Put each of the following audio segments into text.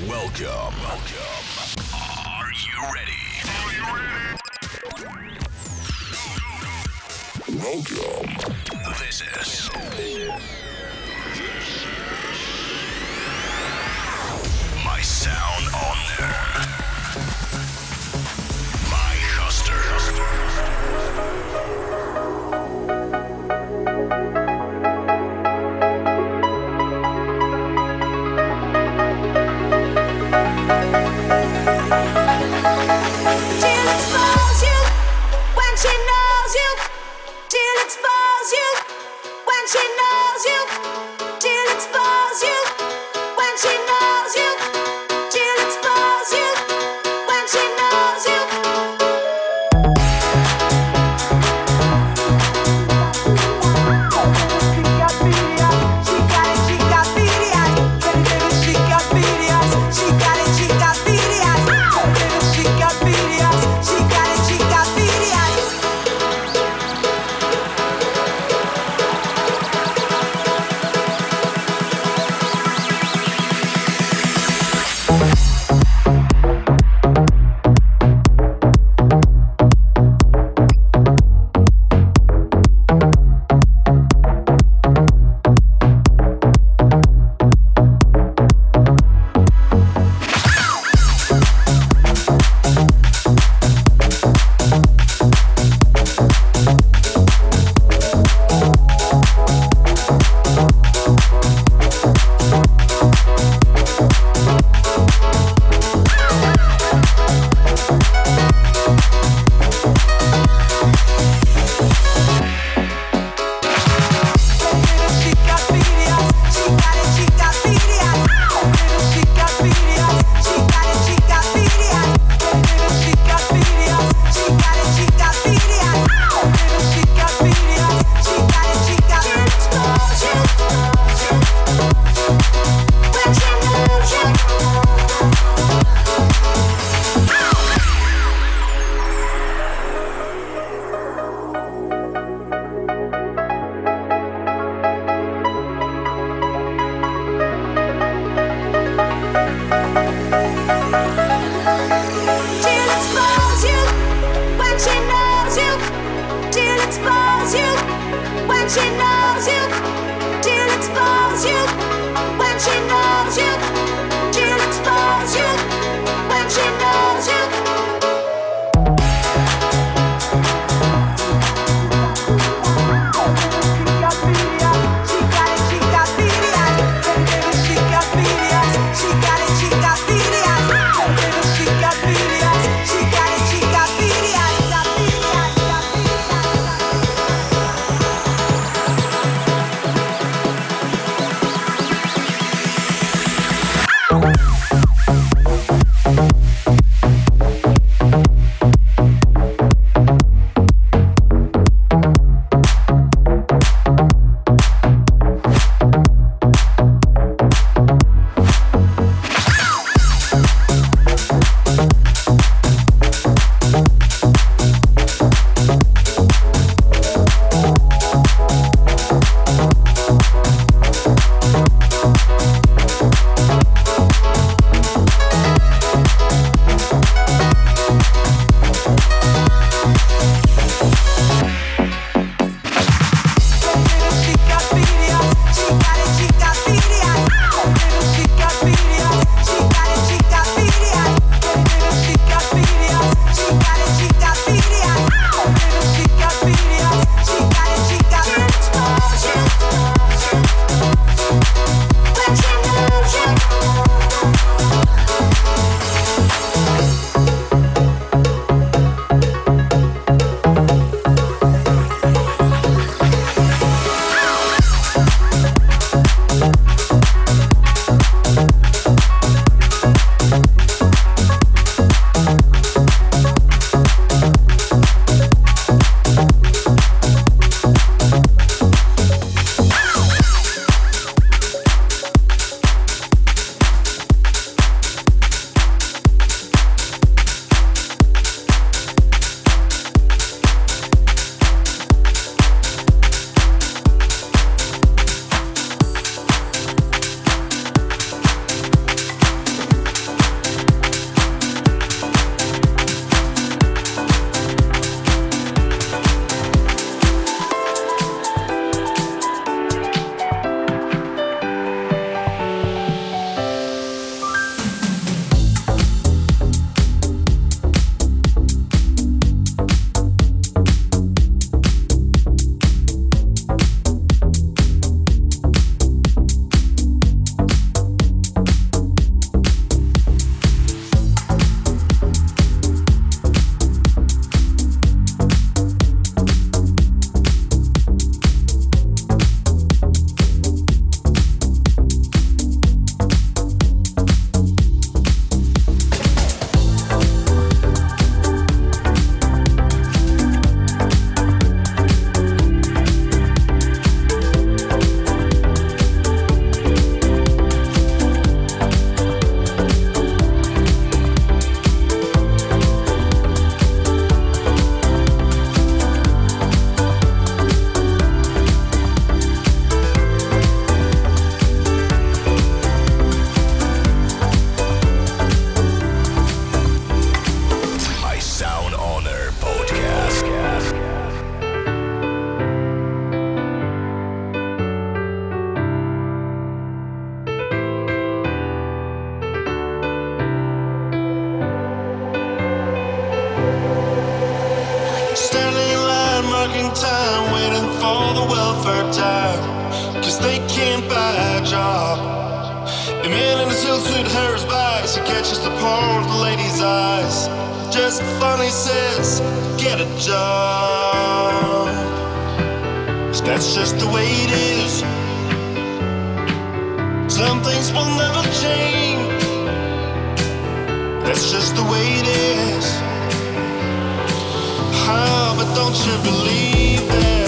Welcome. Welcome. Are you ready? Are you ready? Welcome. This is. My sound on there. Job. A man in a silk suit hurries by as he catches the poor of the lady's eyes. Just funny says, get a job. That's just the way it is. Some things will never change. That's just the way it is. Ah, but don't you believe it?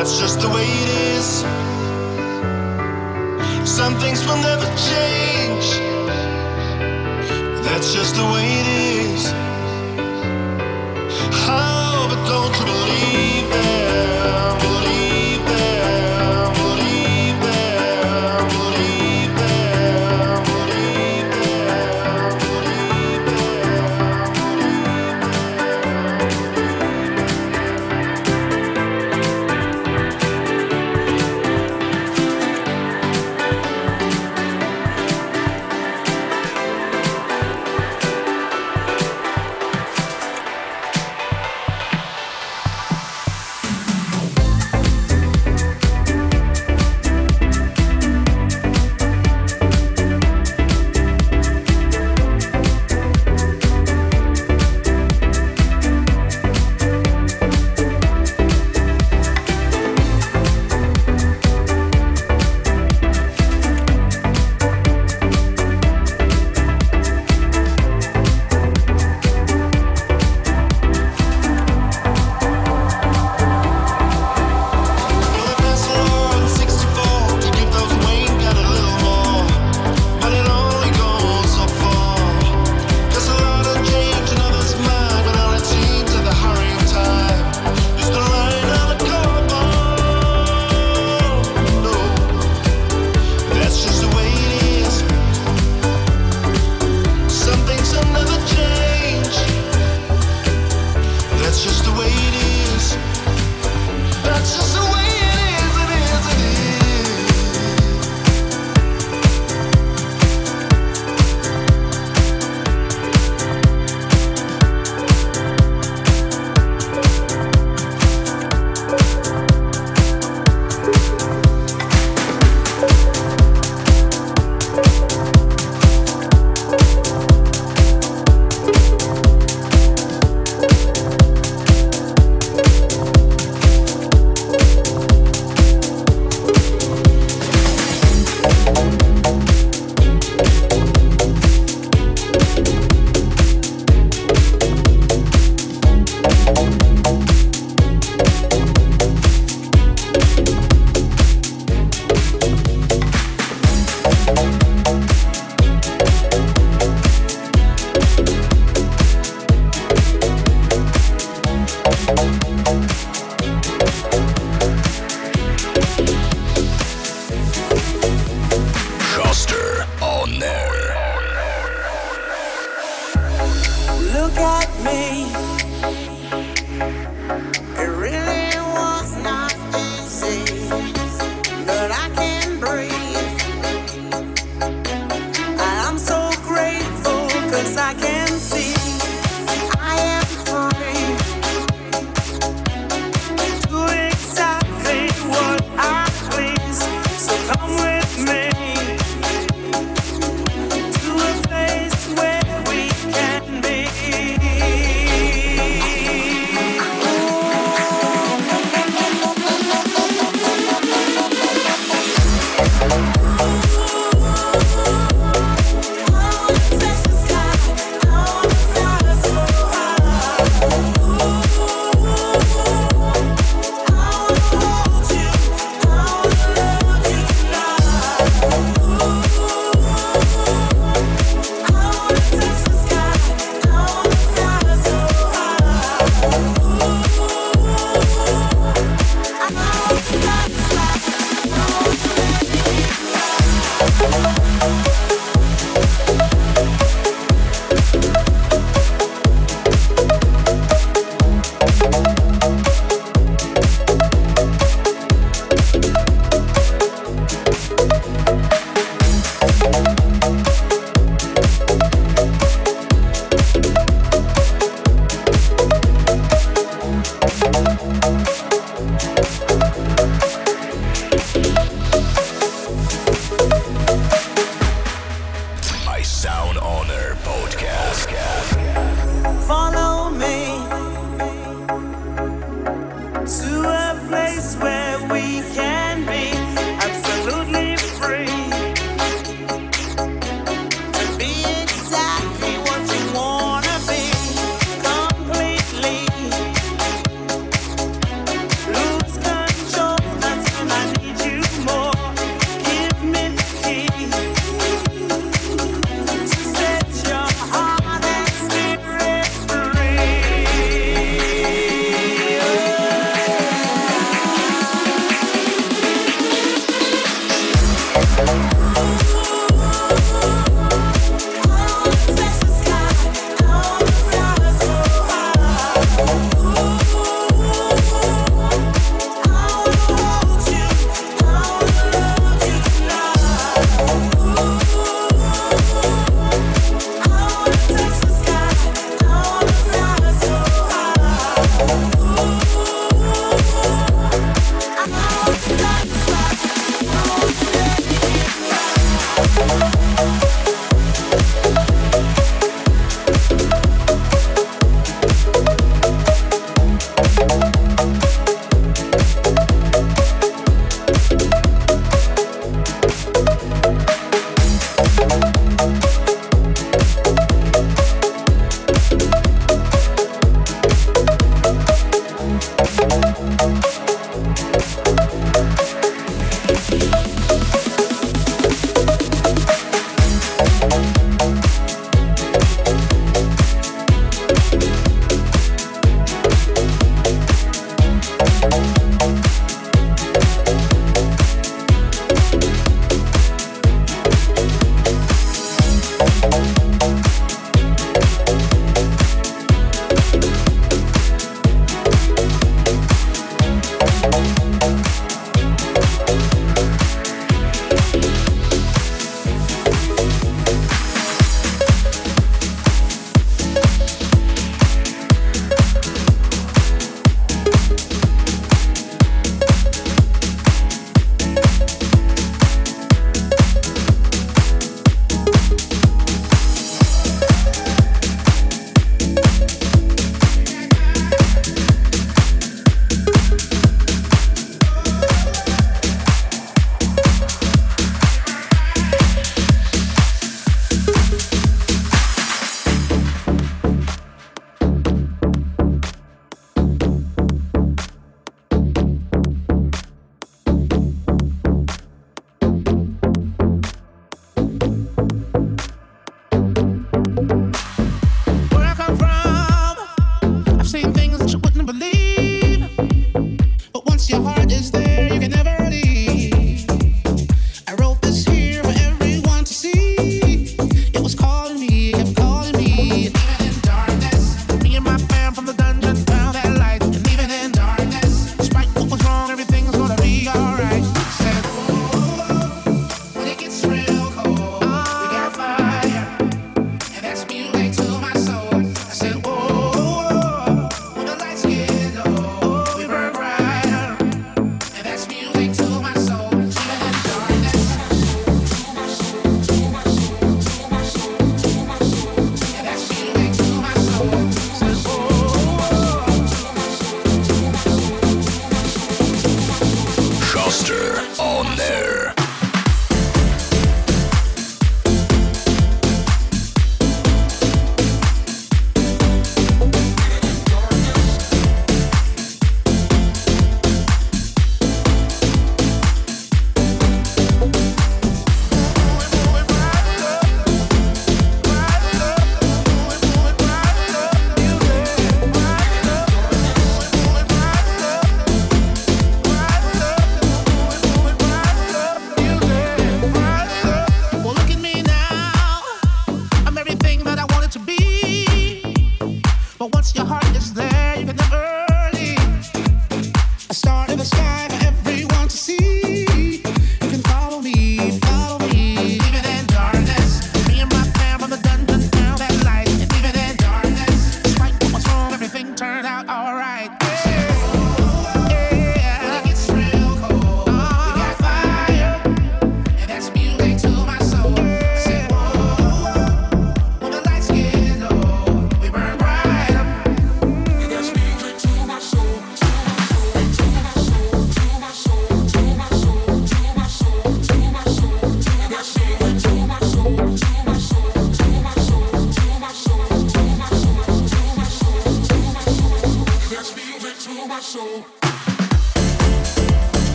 That's just the way it is. Some things will never change. That's just the way it is. Oh, but don't you believe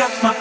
got my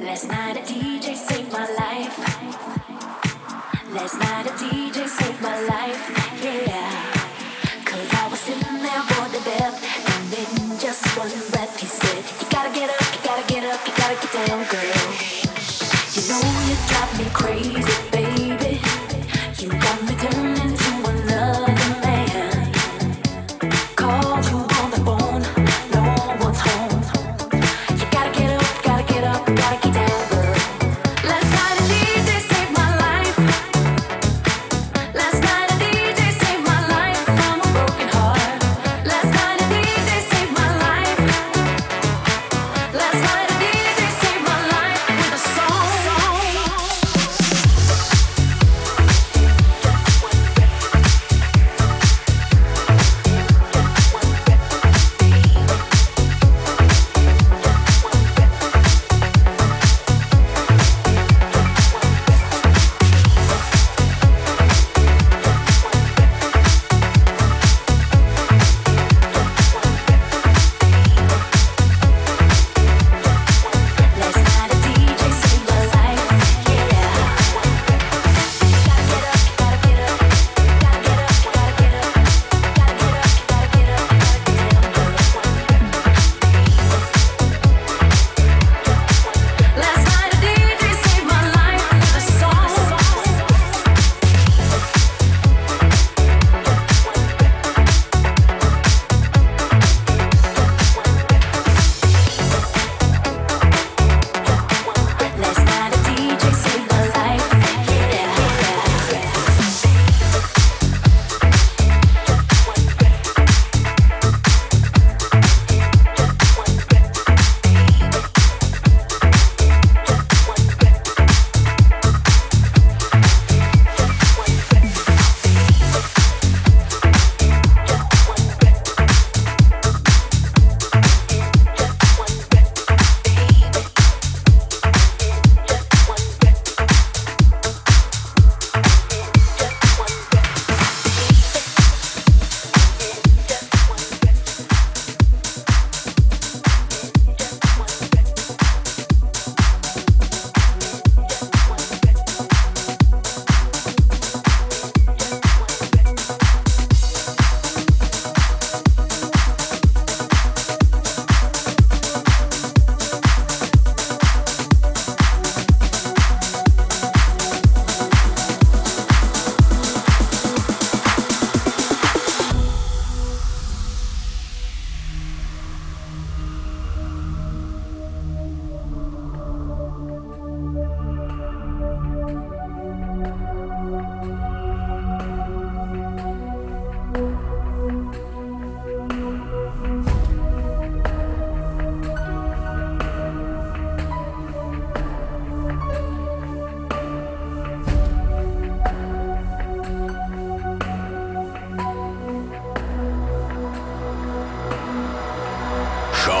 Last night a DJ saved my life. Last night a DJ saved my life. Yeah. Cause I was sitting there on the bed. And then just one breath he said, You gotta get up, you gotta get up, you gotta get down, girl. You know you drive me crazy.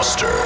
Master.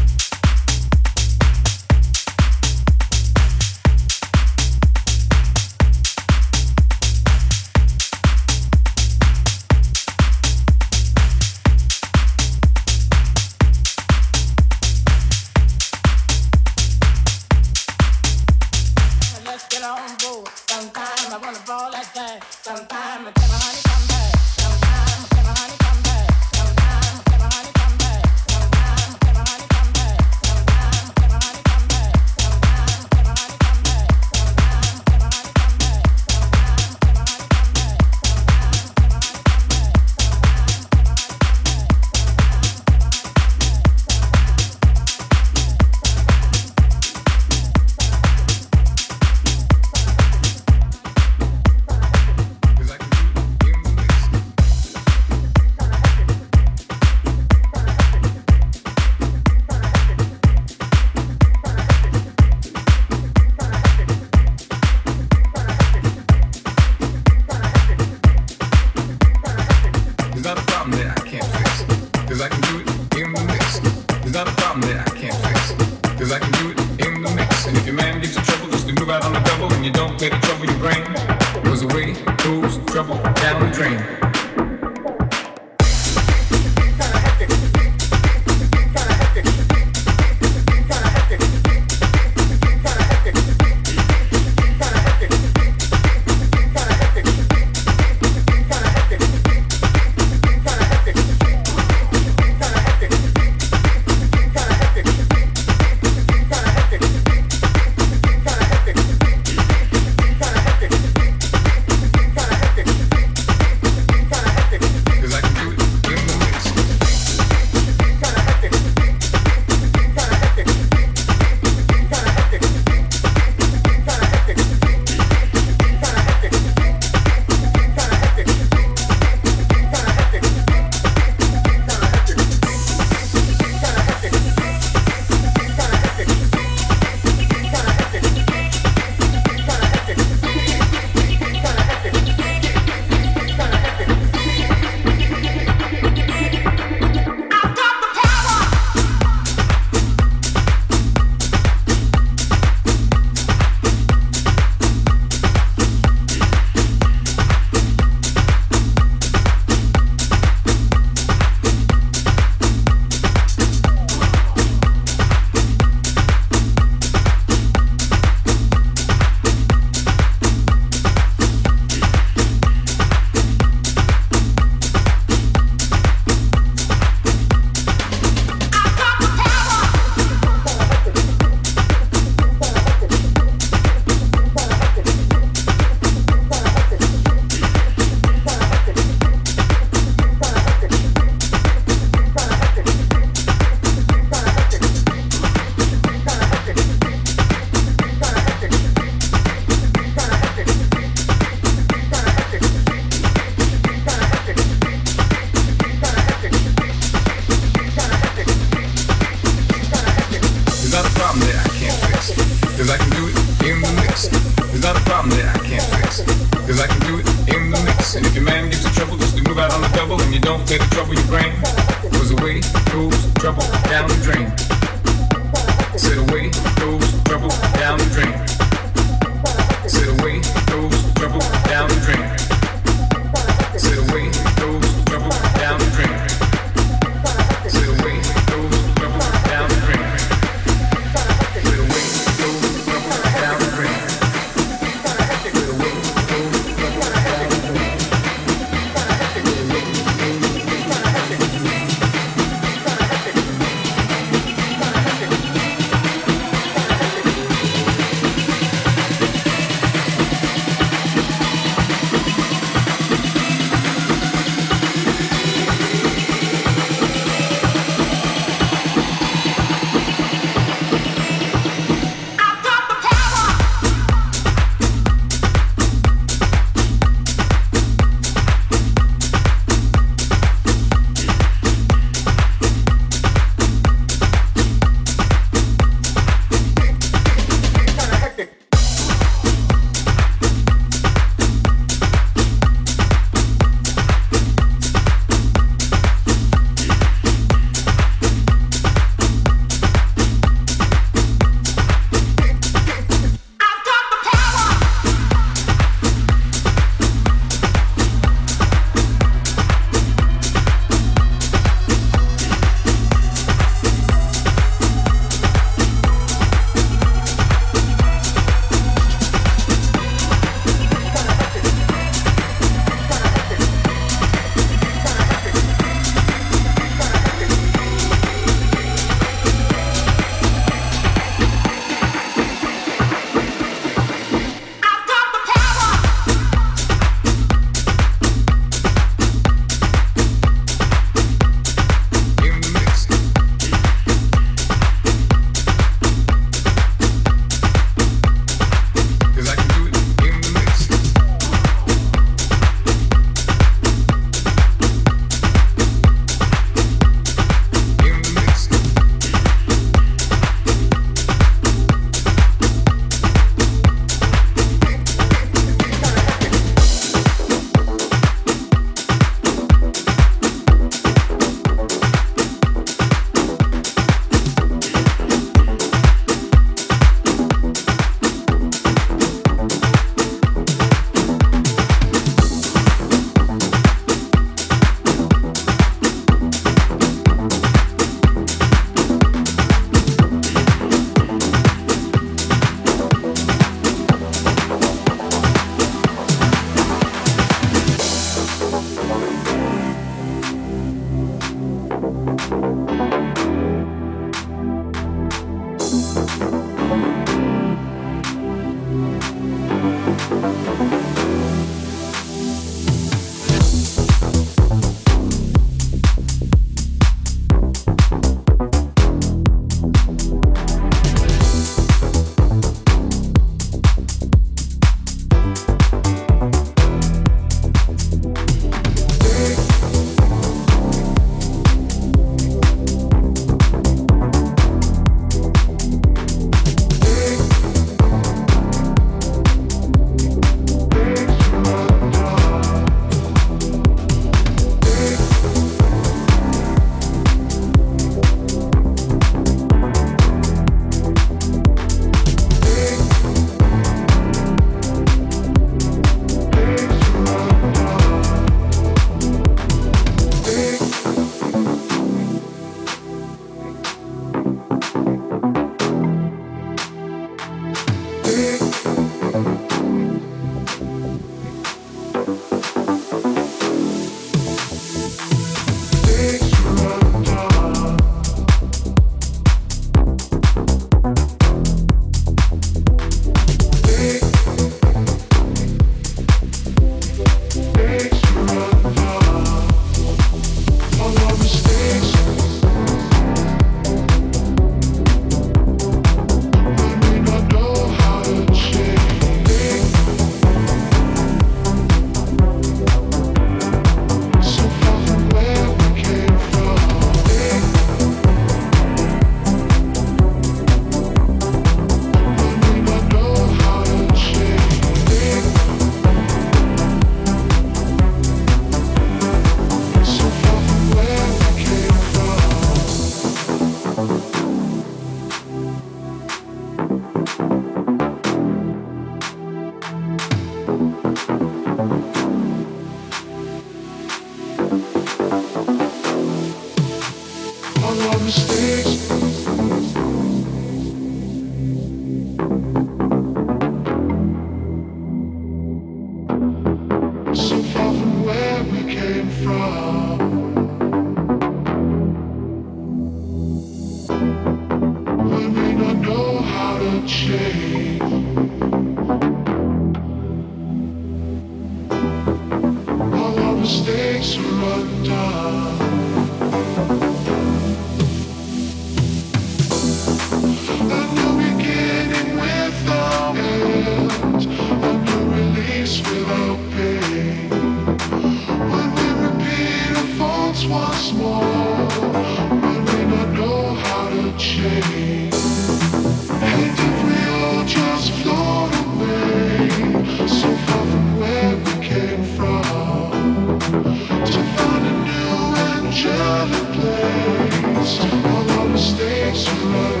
All our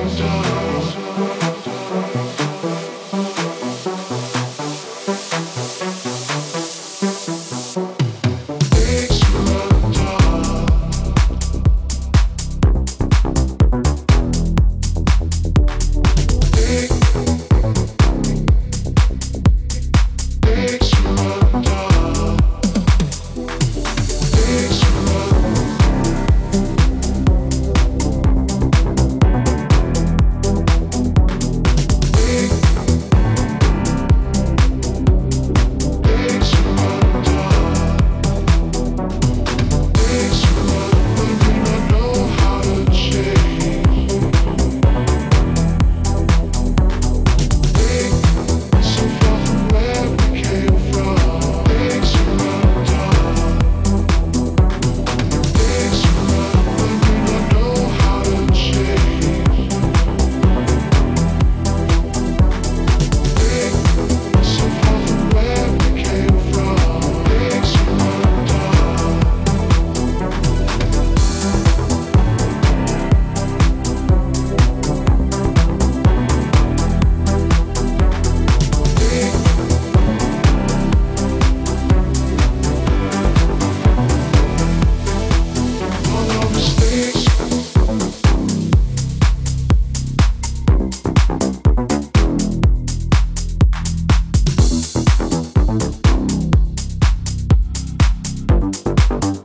mistakes are